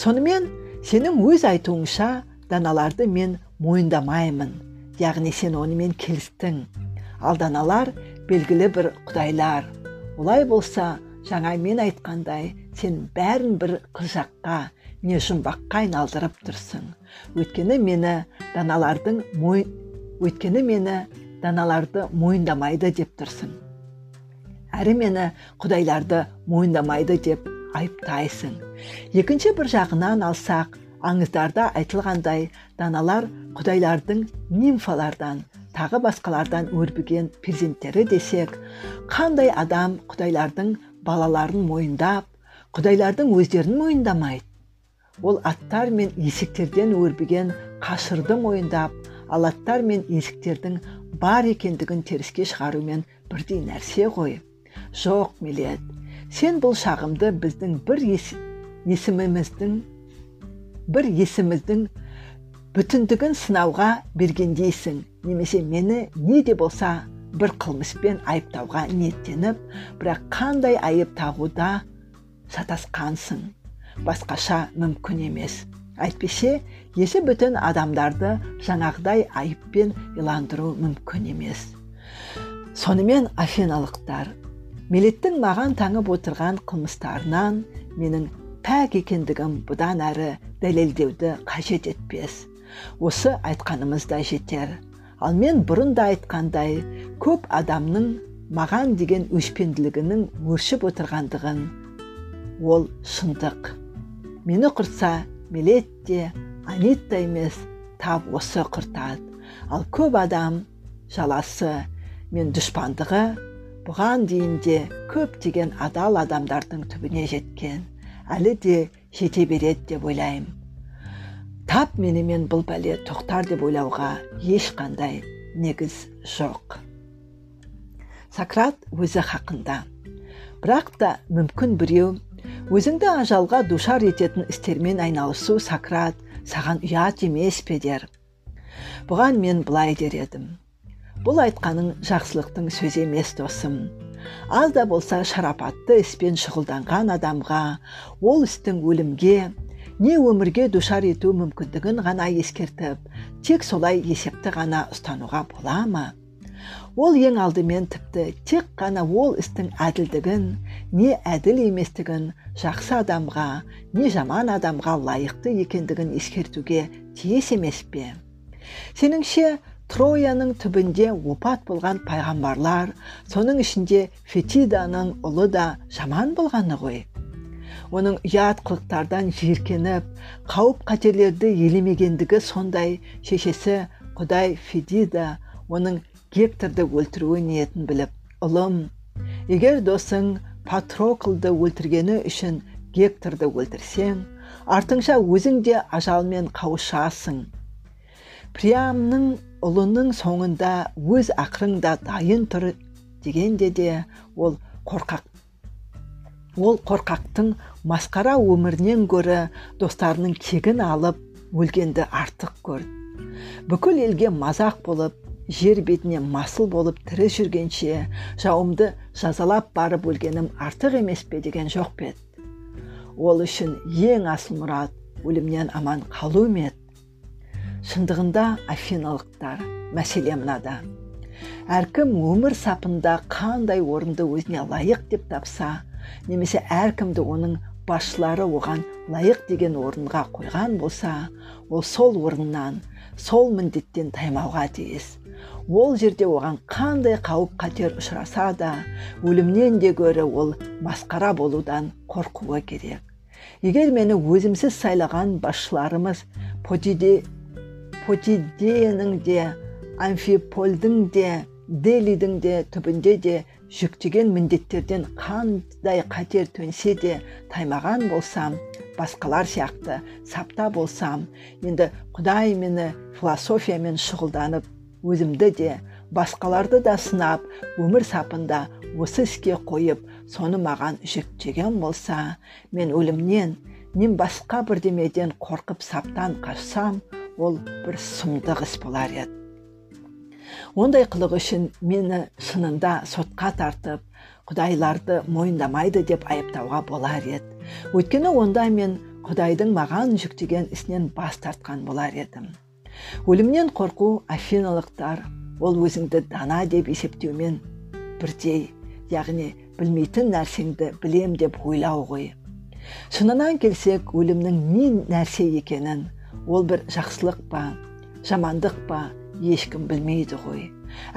A: сонымен сенің өз айтуыңша даналарды мен мойындамаймын яғни сен онымен келістің ал даналар белгілі бір құдайлар олай болса жаңа мен айтқандай сен бәрін бір қылжаққа не жұмбаққа айналдырып тұрсың өйткені мені даналардың мой... өйткені мені даналарды мойындамайды деп тұрсың әрі мені құдайларды мойындамайды деп айыптайсың. Екінші бір жағынан алсақ аңыздарда айтылғандай даналар құдайлардың нимфалардан тағы басқалардан өрбіген перзенттері десек қандай адам құдайлардың балаларын мойындап құдайлардың өздерін мойындамайды? Ол аттар мен есектерден өрбіген қашырды мойындап ал аттар мен есіктердің бар екендігін теріске шығарумен бірдей нәрсе ғой. Жоқ милет. Сен бұл шағымды біздің бір есіміміздің бір есіміздің бүтіндігін сынауға бергендейсің. Немесе мені не де болса бір қылмыспен айыптауға ниеттеніп бірақ қандай айып тағуда шатасқансың. Басқаша мүмкін емес. Әйтпесе есі бүтін адамдарды жаңағыдай айыппен иландыру мүмкін емес. Сонымен афиналықтар мелеттің маған таңып отырған қылмыстарынан менің пәк екендігім бұдан әрі дәлелдеуді қажет етпес. Осы айтқанымыз да жетер. Ал мен бұрын да айтқандай көп адамның маған деген өшпенділігінің өршіп отырғандығын ол шындық мені құрса мелет те анитта емес тап осы құртады. Ал көп адам жаласы мен дұшпандығы бұған дейін де көптеген адал адамдардың түбіне жеткен әлі де жете береді деп ойлаймын. Тап менімен бұл бәле тоқтар деп ойлауға ешқандай негіз жоқ. Сократ өзі хақында. Бірақ та мүмкін біреу өзіңді ажалға душар ететін істермен айналысу сократ саған ұят емес пе дер. Бұған мен былай дер едім. Бұл айтқаның жақсылықтың сөзі емес досым. Аз да болса шарапатты іспен шұғылданған адамға ол істің өлімге не өмірге душар ету мүмкіндігін ғана ескертіп тек солай есепті ғана ұстануға бола ма? Ол ең алдымен тіпті тек қана ол істің әділдігін не әділ еместігін жақсы адамға не жаман адамға лайықты екендігін ескертуге тиіс емес пе? Сеніңше трояның түбінде опат болған пайғамбарлар соның ішінде фетиданың ұлы да жаман болғаны ғой. Оның ұят қылықтардан жиіркеніп қауіп қатерлерді елемегендігі сондай шешесі құдай федида оның гекторды өлтіруі ниетін біліп ұлым егер досың патроклды өлтіргені үшін гекторды өлтірсең артыңша өзің де ажалмен қауышасың. Приамның ұлының соңында өз ақырың да дайын тұр дегенде де ол қорқақ. Ол қорқақтың масқара өмірінен гөрі достарының кегін алып өлгенді артық көрді бүкіл елге мазақ болып жер бетіне масыл болып тірі жүргенше жауымды жазалап барып өлгенім артық емес пе деген жоқ пе ол үшін ең асыл мұрат өлімнен аман қалу ме шындығында афиналықтар мәселе мынада. Әркім өмір сапында қандай орынды өзіне лайық деп тапса немесе әркімді оның басшылары оған лайық деген орынға қойған болса ол сол орыннан сол міндеттен таймауға тиіс. Ол жерде оған қандай қауіп қатер ұшыраса да өлімнен де гөрі ол масқара болудан қорқуы керек. Егер мені өзімсіз сайлаған басшыларымыз потиде потиденің де амфипольдің де делидің де түбінде де жүктеген міндеттерден қандай қатер төнсе де таймаған болсам басқалар сияқты сапта болсам енді құдай мені философиямен шұғылданып өзімді де басқаларды да сынап өмір сапында осы іске қойып соны маған жүктеген болса мен өлімнен мен басқа бірдемеден қорқып саптан қашсам ол бір сұмдық іс болар еді. Ондай қылық үшін мені шынында сотқа тартып құдайларды мойындамайды деп айыптауға болар еді. Өйткені онда мен құдайдың маған жүктеген ісінен бас тартқан болар едім. Өлімнен қорқу афиналықтар ол өзіңді дана деп есептеумен бірдей яғни білмейтін нәрсеңді білем деп ойлау ғой. Шынынан келсек өлімнің не нәрсе екенін ол бір жақсылық па жамандық па ешкім білмейді ғой.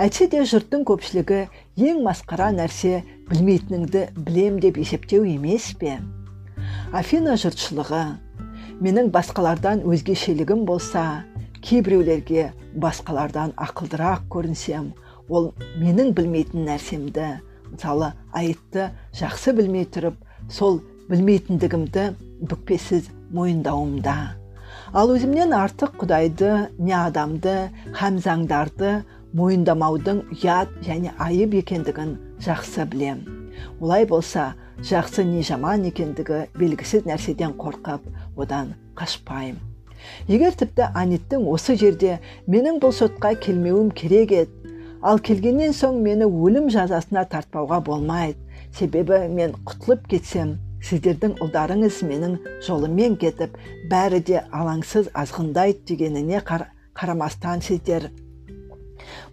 A: Әйтсе де жұрттың көпшілігі ең масқара нәрсе білмейтініңді білем деп есептеу емес пе? Афина жұртшылығы менің басқалардан өзгешелігім болса кейбіреулерге басқалардан ақылдырақ көрінсем ол менің білмейтін нәрсемді мысалы айытты жақсы білмей тұрып сол білмейтіндігімді бүкпесіз мойындауымда. Ал өзімнен артық құдайды не адамды һәм заңдарды мойындамаудың ұят және айып екендігін жақсы білем. Олай болса жақсы не жаман екендігі белгісіз нәрседен қорқып одан қашпаймын егер тіпті аниттің осы жерде менің бұл сотқа келмеуім керек еді ал келгеннен соң мені өлім жазасына тартпауға болмайды себебі мен құтылып кетсем сіздердің ұлдарыңыз менің жолыммен кетіп бәрі де алаңсыз азғындайды дегеніне қарамастан сіздер.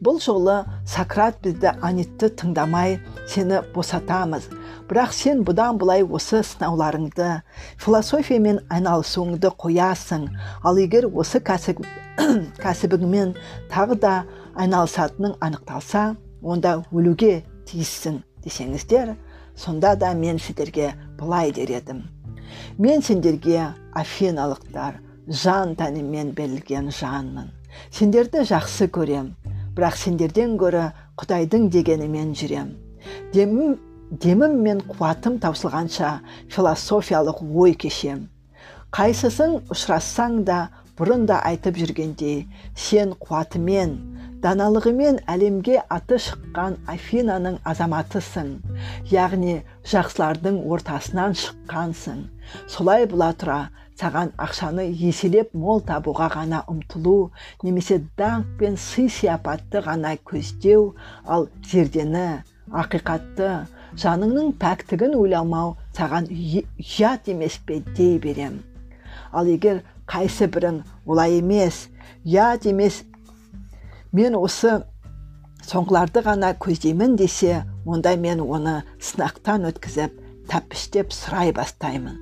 A: Бұл жолы сократ бізді анитті тыңдамай сені босатамыз. Бірақ сен бұдан былай осы сынауларыңды философиямен айналысуыңды қоясың. Ал егер осы кәсіп, кәсібіңмен тағы да айналысатының анықталса онда өлуге тиіссің десеңіздер сонда да мен сіздерге былай дер едім мен сендерге афиналықтар жан тәніммен берілген жанмын. Сендерді жақсы көрем бірақ сендерден гөрі құдайдың дегенімен жүрем. Демім демім мен қуатым таусылғанша философиялық ой кешем. Қайсысын ұшырассаң да бұрын да айтып жүргендей сен қуатымен даналығымен әлемге аты шыққан афинаның азаматысың. Яғни жақсылардың ортасынан шыққансың. Солай бұла тұра саған ақшаны еселеп мол табуға ғана ұмтылу немесе даңқ пен сый сияпатты ғана көздеу ал зердені ақиқатты жаныңның пәктігін ойламау саған ұят емес пе дей берем. Ал егер қайсы бірің олай емес ұят емес мен осы соңғыларды ғана көздеймін десе онда мен оны сынақтан өткізіп тәпіштеп сұрай бастаймын.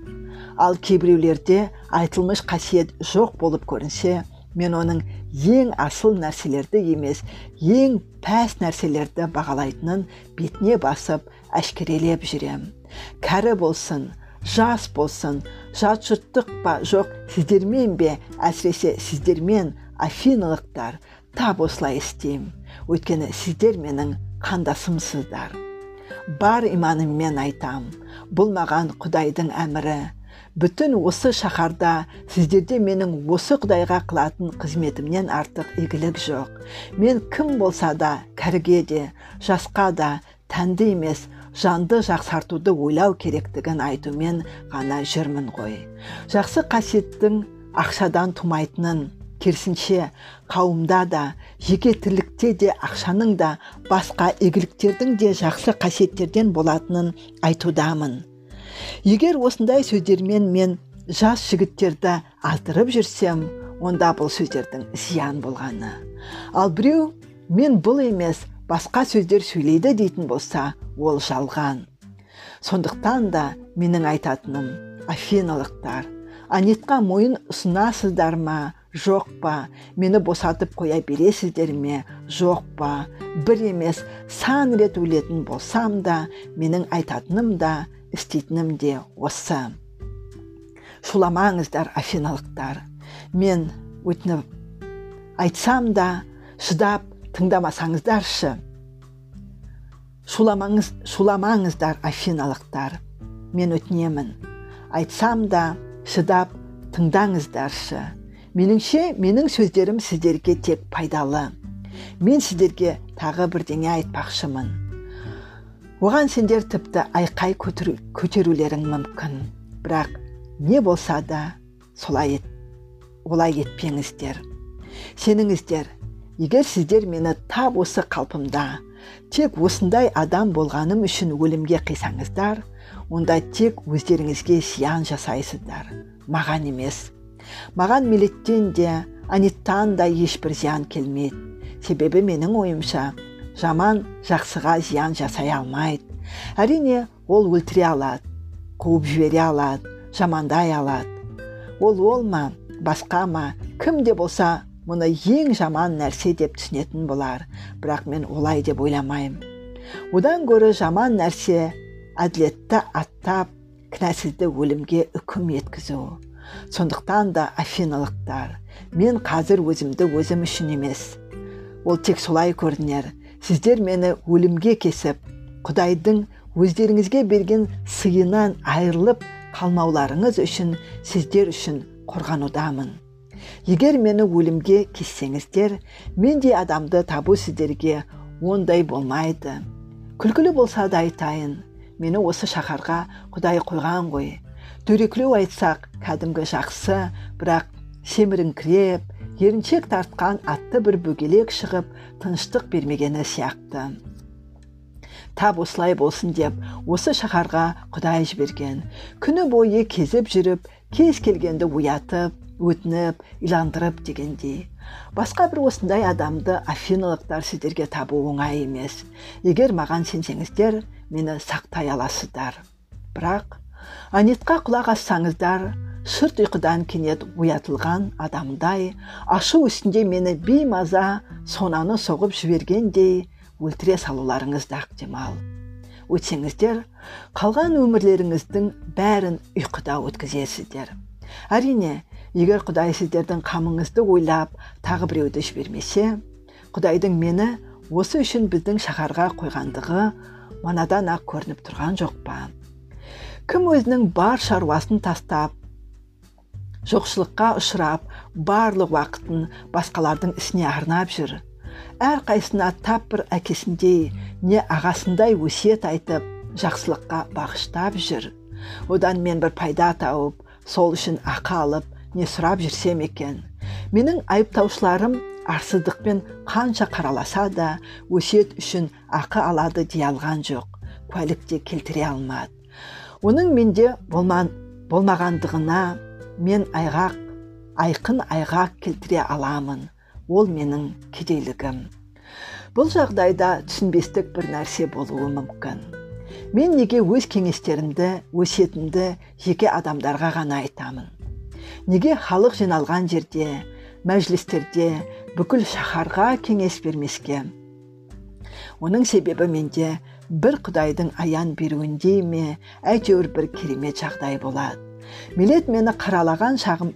A: Ал кейбіреулерде айтылмыш қасиет жоқ болып көрінсе мен оның ең асыл нәрселерді емес ең пәс нәрселерді бағалайтынын бетіне басып әшкерелеп жүрем. Кәрі болсын жас болсын жат жұрттық па жоқ сіздермен бе әсіресе сіздермен афиналықтар тап осылай істеймін өйткені сіздер менің қандасымсыздар. Бар иманыммен айтам бұл маған құдайдың әмірі. Бүтін осы шаһарда сіздерде менің осы құдайға қылатын қызметімнен артық игілік жоқ. Мен кім болса да кәріге де жасқа да тәнді емес жанды жақсартуды ойлау керектігін айтумен ғана жүрмін ғой. Жақсы қасиеттің ақшадан тумайтынын керісінше қауымда да жеке тірлікте де ақшаның да басқа игіліктердің де жақсы қасиеттерден болатынын айтудамын. Егер осындай сөздермен мен жас жігіттерді аздырып жүрсем онда бұл сөздердің зиян болғаны. Ал біреу мен бұл емес басқа сөздер сөйлейді дейтін болса ол жалған. Сондықтан да менің айтатыным афиналықтар анитқа мойын ұсынасыздар ма? Жоқ па мені босатып қоя бересіздер ме? Жоқ па бір емес сан рет өлетін болсам да менің айтатыным да істейтінім де осы. Шуламаңыздар афиналықтар. Мен өтініп айтсам да шыдап тыңдамасаңыздаршы. Шуламаңыз шуламаңыздар афиналықтар. Мен өтінемін. Айтсам да шыдап тыңдаңыздаршы. Меніңше менің сөздерім сіздерге тек пайдалы. Мен сіздерге тағы бірдеңе айтпақшымын. Оған сендер тіпті айқай көтерулерің мүмкін. Бірақ не болса да солай ет, олай етпеңіздер. Сеніңіздер егер сіздер мені тап осы қалпымда тек осындай адам болғаным үшін өлімге қисаңыздар онда тек өздеріңізге зиян жасайсыздар. Маған емес маған милеттен де аниттан да ешбір зиян келмейді. Себебі менің ойымша жаман жақсыға зиян жасай алмайды. Әрине ол өлтіре алады қуып жібере алады жамандай алады. Ол ол ма басқа ма кім де болса мұны ең жаман нәрсе деп түсінетін болар. Бірақ мен олай деп ойламаймын. Одан гөрі жаман нәрсе әділетті аттап кінәсізді өлімге үкім еткізу. Сондықтан да афиналықтар. Мен қазір өзімді өзім үшін емес. Ол тек солай көрінер. Сіздер мені өлімге кесіп құдайдың өздеріңізге берген сыйынан айырылып қалмауларыңыз үшін сіздер үшін қорғанудамын. Егер мені өлімге кессеңіздер мен де адамды табу сіздерге ондай болмайды. Күлкілі болса да айтайын мені осы шаһарға құдай қойған ғой. Дөрекілеу айтсақ кәдімгі жақсы бірақ семіріңкіреп еріншек тартқан атты бір бөгелек шығып тыныштық бермегені сияқты. Тап осылай болсын деп осы шаһарға құдай жіберген. Күні бойы кезіп жүріп кез келгенді оятып өтініп иландырып дегендей. Басқа бір осындай адамды афиналықтар сіздерге табу оңай емес. Егер маған сенсеңіздер мені сақтай аласыздар. Бірақ анитқа құлақ ассаңыздар шырт ұйқыдан кенет оятылған адамдай ашу үстінде мені беймаза сонаны соғып жібергендей өлтіре салуларыңыз да ықтимал өйтсеңіздер қалған өмірлеріңіздің бәрін ұйқыда өткізесіздер. Әрине егер құдай сіздердің қамыңызды ойлап тағы біреуді жібермесе құдайдың мені осы үшін біздің шаһарға қойғандығы манадан ақ көрініп тұрған жоқ па? Кім өзінің бар шаруасын тастап жоқшылыққа ұшырап барлық уақытын басқалардың ісіне арнап жүр. Әрқайсысына тап бір әкесіндей не ағасындай өсиет айтып жақсылыққа бағыштап жүр. Одан мен бір пайда тауып сол үшін ақы алып не сұрап жүрсем екен. Менің айыптаушыларым арсыздықпен қанша қараласа да өсиет үшін ақы алады дей алған жоқ. Куәлік те келтіре алмады. Оның менде болмағандығына мен айғақ айқын айғақ келтіре аламын. Ол менің кедейлігім. Бұл жағдайда түсінбестік бір нәрсе болуы мүмкін. Мен неге өз кеңестерімді өсиетімді жеке адамдарға ғана айтамын? Неге халық жиналған жерде мәжілістерде бүкіл шаһарға кеңес бермеске? Оның себебі менде бір құдайдың аян беруіндей ме әйтеуір бір керемет жағдай болады. Милет мені қаралаған шағым,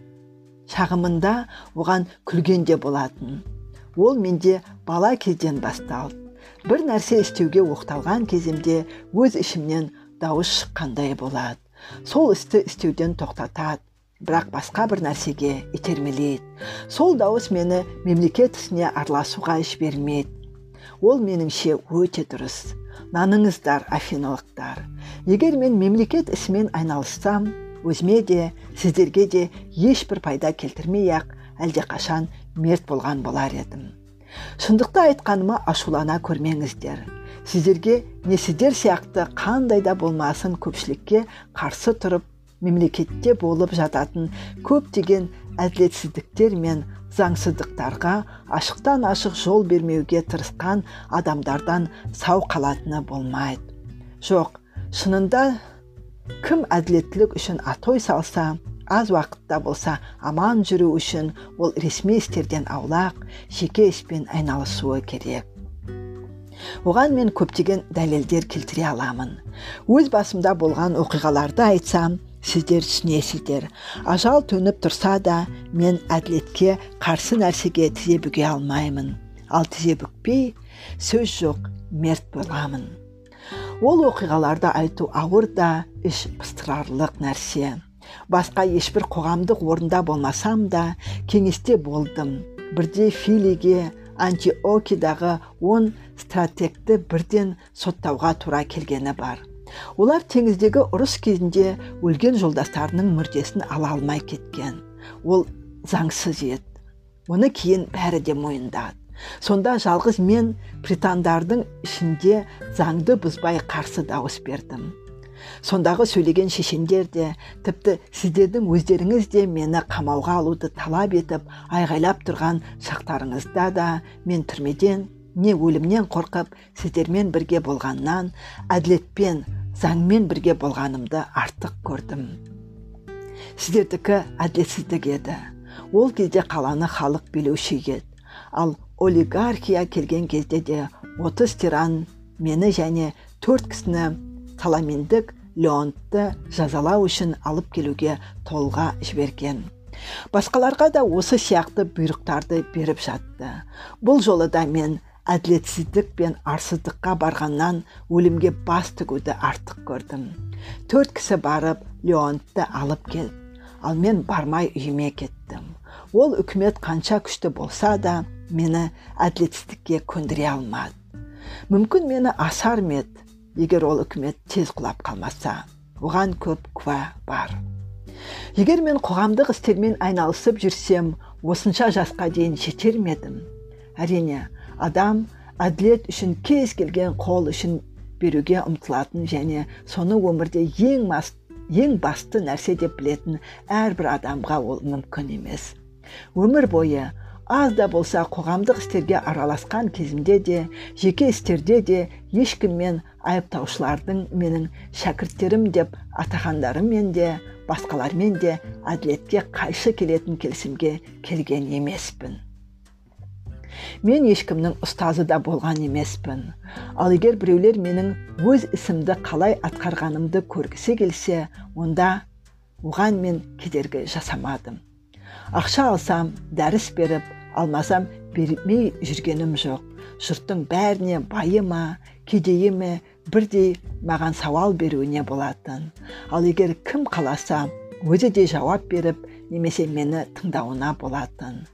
A: шағымында оған күлген де болатын. Ол менде бала кезден басталды бір нәрсе істеуге оқталған кезімде өз ішімнен дауыс шыққандай болады. Сол істі істеуден тоқтатады бірақ басқа бір нәрсеге итермелейді. Сол дауыс мені мемлекет ісіне араласуға жібермейді. Ол меніңше өте дұрыс. Наныңыздар афиналықтар егер мен мемлекет ісімен айналыссам өзіме де сіздерге де ешбір пайда келтірмей ақ әлдеқашан мерт болған болар едім. Шындықты айтқаныма ашулана көрмеңіздер. Сіздерге не сіздер сияқты қандай да болмасын көпшілікке қарсы тұрып мемлекетте болып жататын көптеген әділетсіздіктер мен заңсыздықтарға ашықтан ашық жол бермеуге тырысқан адамдардан сау қалатыны болмайды. Жоқ шынында кім әділеттілік үшін атой салса аз уақытта болса аман жүру үшін ол ресми істерден аулақ жеке іспен айналысуы керек. Оған мен көптеген дәлелдер келтіре аламын. Өз басымда болған оқиғаларды айтсам сіздер түсінесіздер ажал төніп тұрса да мен әділетке қарсы нәрсеге тізе бүге алмаймын. Ал тізе бүкпей сөз жоқ мерт боламын. Ол оқиғаларды айту ауыр да іш пыстырарлық нәрсе. Басқа ешбір қоғамдық орында болмасам да кеңесте болдым. Бірде филиге антиокидағы он стратегті бірден соттауға тура келгені бар. Олар теңіздегі ұрыс кезінде өлген жолдастарының мүрдесін ала алмай кеткен. Ол заңсыз еді. Оны кейін бәрі де мойындады. Сонда жалғыз мен притандардың ішінде заңды бұзбай қарсы дауыс бердім. Сондағы сөйлеген шешендер де тіпті сіздердің өздеріңіз де мені қамауға алуды талап етіп айғайлап тұрған шақтарыңызда да мен түрмеден не өлімнен қорқып сіздермен бірге болғаннан әділетпен заңмен бірге болғанымды артық көрдім. Сіздердікі әділетсіздік еді. Ол кезде қаланы халық билеуші еді ал олигархия келген кезде де отыз тиран мені және төрт кісіні таламендік леонтты жазалау үшін алып келуге толға жіберген. Басқаларға да осы сияқты бұйрықтарды беріп жатты. Бұл жолы да мен әділетсіздік пен арсыздыққа барғаннан өлімге бас тігуді артық көрдім. Төрт кісі барып леонтты алып келді ал мен бармай үйіме кеттім. Ол үкімет қанша күшті болса да мені әділетсіздікке көндіре алмады. Мүмкін мені асар ма егер ол үкімет тез құлап қалмаса. Оған көп куә бар. Егер мен қоғамдық істермен айналысып жүрсем осынша жасқа дейін жетер ме едім? Әрине адам әділет үшін кез келген қол үшін беруге ұмтылатын және соны өмірде ең, мас, ең басты нәрсе деп білетін әрбір адамға ол мүмкін емес. Өмір бойы аз да болса қоғамдық істерге араласқан кезімде де жеке істерде де ешкіммен айыптаушылардың менің шәкірттерім деп атағандарымен де басқалармен де әділетке қайшы келетін келісімге келген емеспін. Мен ешкімнің ұстазы да болған емеспін. Ал егер біреулер менің өз ісімді қалай атқарғанымды көргісі келсе онда оған мен кедергі жасамадым. Ақша алсам дәріс беріп алмасам бермей жүргенім жоқ. Жұрттың бәріне байы ма кедейі ме бірдей маған сауал беруіне болатын. Ал егер кім қаласа өзі де жауап беріп немесе мені тыңдауына болатын.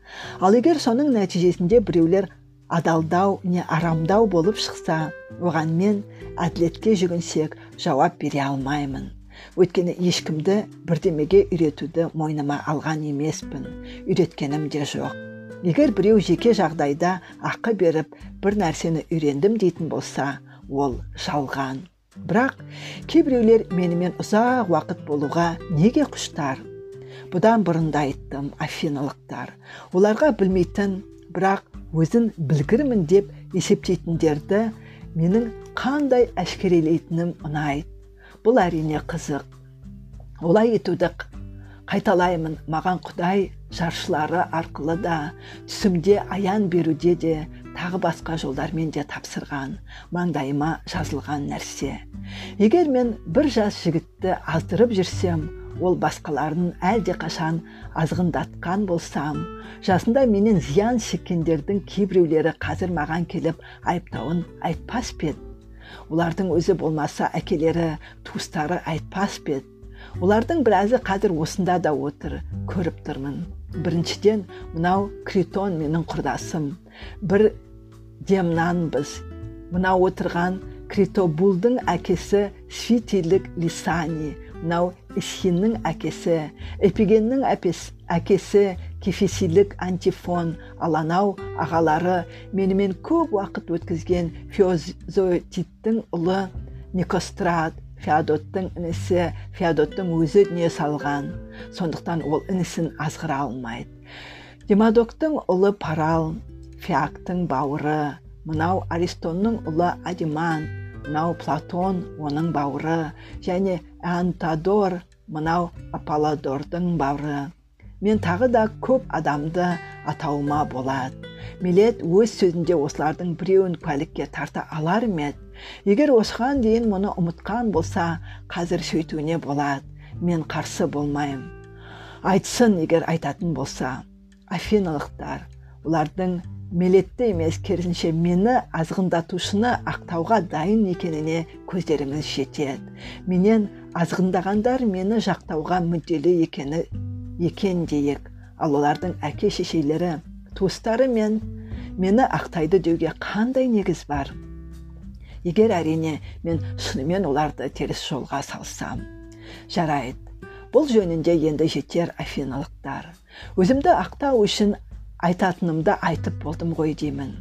A: Ал егер соның нәтижесінде біреулер адалдау не арамдау болып шықса оған мен әділетке жүгінсек жауап бере алмаймын. Өйткені ешкімді бірдемеге үйретуді мойныма алған емеспін. Үйреткенім де жоқ. Егер біреу жеке жағдайда ақы беріп бір нәрсені үйрендім дейтін болса ол жалған. Бірақ кейбіреулер менімен ұзақ уақыт болуға неге құштар? Бұдан бұрын да айттым афиналықтар оларға білмейтін бірақ өзін білгірмін деп есептейтіндерді менің қандай әшкерелейтінім ұнайды. Бұл әрине қызық. Олай етуді қайталаймын маған құдай жаршылары арқылы да түсімде аян беруде де тағы басқа жолдармен де тапсырған маңдайыма жазылған нәрсе. Егер мен бір жас жігітті аздырып жүрсем ол басқаларын әлде қашан азғындатқан болсам жасында менен зиян шеккендердің кейбіреулері қазір маған келіп айыптауын айтпас па олардың өзі болмаса әкелері туыстары айтпас па олардың біразы қазір осында да отыр көріп тұрмын. Біріншіден мынау критон менің құрдасым. Бір демнанбыз мынау отырған критобулдың әкесі свитилік лисани. Мынау исхиннің әкесі. Эпигеннің әкесі кефесилік антифон ал анау ағалары менімен көп уақыт өткізген феозотиттің ұлы никострат феодоттың інісі. Феодоттың өзі дүние салған. Сондықтан ол інісін азғыра алмайды. Демодоктың ұлы парал феактың бауыры. Мынау аристонның ұлы адиман мынау платон оның бауыры. Және антадор мынау аполлодордың бауыры мен тағы да көп адамды атауыма болады. Милет өз сөзінде осылардың біреуін куәлікке тарта алар ма егер осыған дейін мұны ұмытқан болса қазір сөйтуіне болады. Мен қарсы болмаймын айтсын егер айтатын болса. Афиналықтар олардың мелетті емес керісінше мені азғындатушыны ақтауға дайын екеніне көздеріңіз жетеді. Менен азғындағандар мені жақтауға мүдделі екені екен дейік. Ал олардың әке шешелері туыстары мен мені ақтайды деуге қандай негіз бар? Егер әрине мен шынымен оларды теріс жолға салсам жарайды. Бұл жөнінде енді жетер афиналықтар. Өзімді ақтау үшін айтатынымды айтып болдым ғой деймін.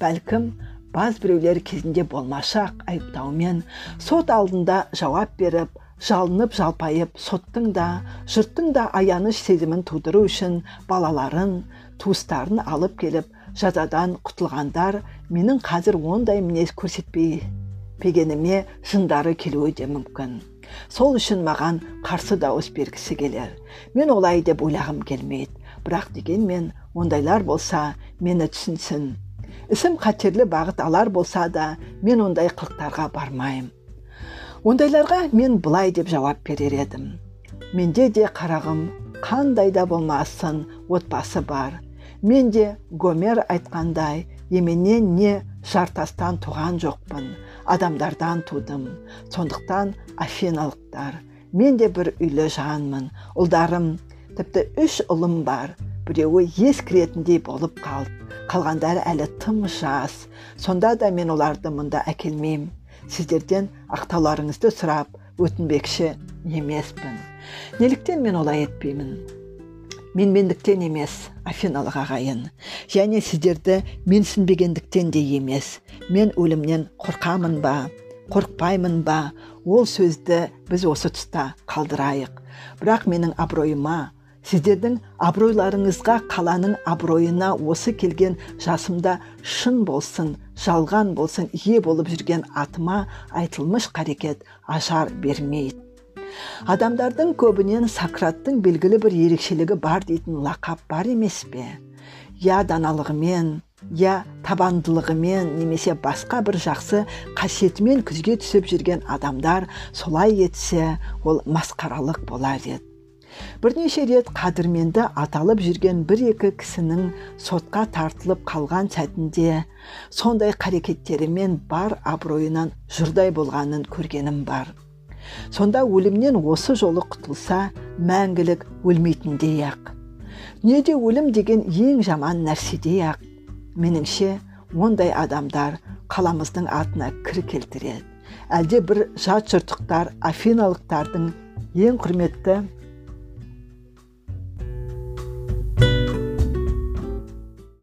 A: Бәлкім баз біреулер кезінде болмашақ айыптаумен сот алдында жауап беріп жалынып жалпайып соттың да жұрттың да аяныш сезімін тудыру үшін балаларын туыстарын алып келіп жазадан құтылғандар менің қазір ондай мінез көрсетпегеніме жындары келуі де мүмкін. Сол үшін маған қарсы дауыс бергісі келер. Мен олай деп ойлағым келмейді. Бірақ дегенмен ондайлар болса мені түсінсін. Ісім қатерлі бағыт алар болса да мен ондай қылықтарға бармаймын ондайларға мен былай деп жауап берер едім. Менде де қарағым қандай да болмасын отбасы бар. Мен де гомер айтқандай еменнен не жартастан туған жоқпын адамдардан тудым. Сондықтан афиналықтар мен де бір үйлі жанмын ұлдарым тіпті үш ұлым бар. Біреуі ес кіретіндей болып қалды. Қалғандары әлі тым жас. Сонда да мен оларды мұнда әкелмеймін. Сіздерден ақтауларыңызды сұрап өтінбекші емеспін. Неліктен мен олай етпеймін? Менмендіктен емес афиналық ағайын. Және сіздерді менсінбегендіктен де емес. Мен өлімнен қорқамын ба? Қорықпаймын ба? Ол сөзді біз осы тұста қалдырайық. Бірақ менің абыройыма сіздердің абыройларыңызға қаланың абыройына осы келген жасымда шын болсын жалған болсын ие болып жүрген атыма айтылмыш қарекет ажар бермейді. Адамдардың көбінен сократтың белгілі бір ерекшелігі бар дейтін лақап бар емес пе? Я даналығымен я табандылығымен немесе басқа бір жақсы қасиетімен күзге түсіп жүрген адамдар солай етсе ол масқаралық болар еді. Бірнеше рет қадірменді аталып жүрген бір екі кісінің сотқа тартылып қалған сәтінде сондай қарекеттерімен бар абыройынан жұрдай болғанын көргенім бар. Сонда өлімнен осы жолы құтылса мәңгілік өлмейтіндей ақ. Дүниеде өлім деген ең жаман нәрседей ақ. Меніңше ондай адамдар қаламыздың атына кір келтіреді. Әлде бір жат жұртықтар афиналықтардың ең құрметті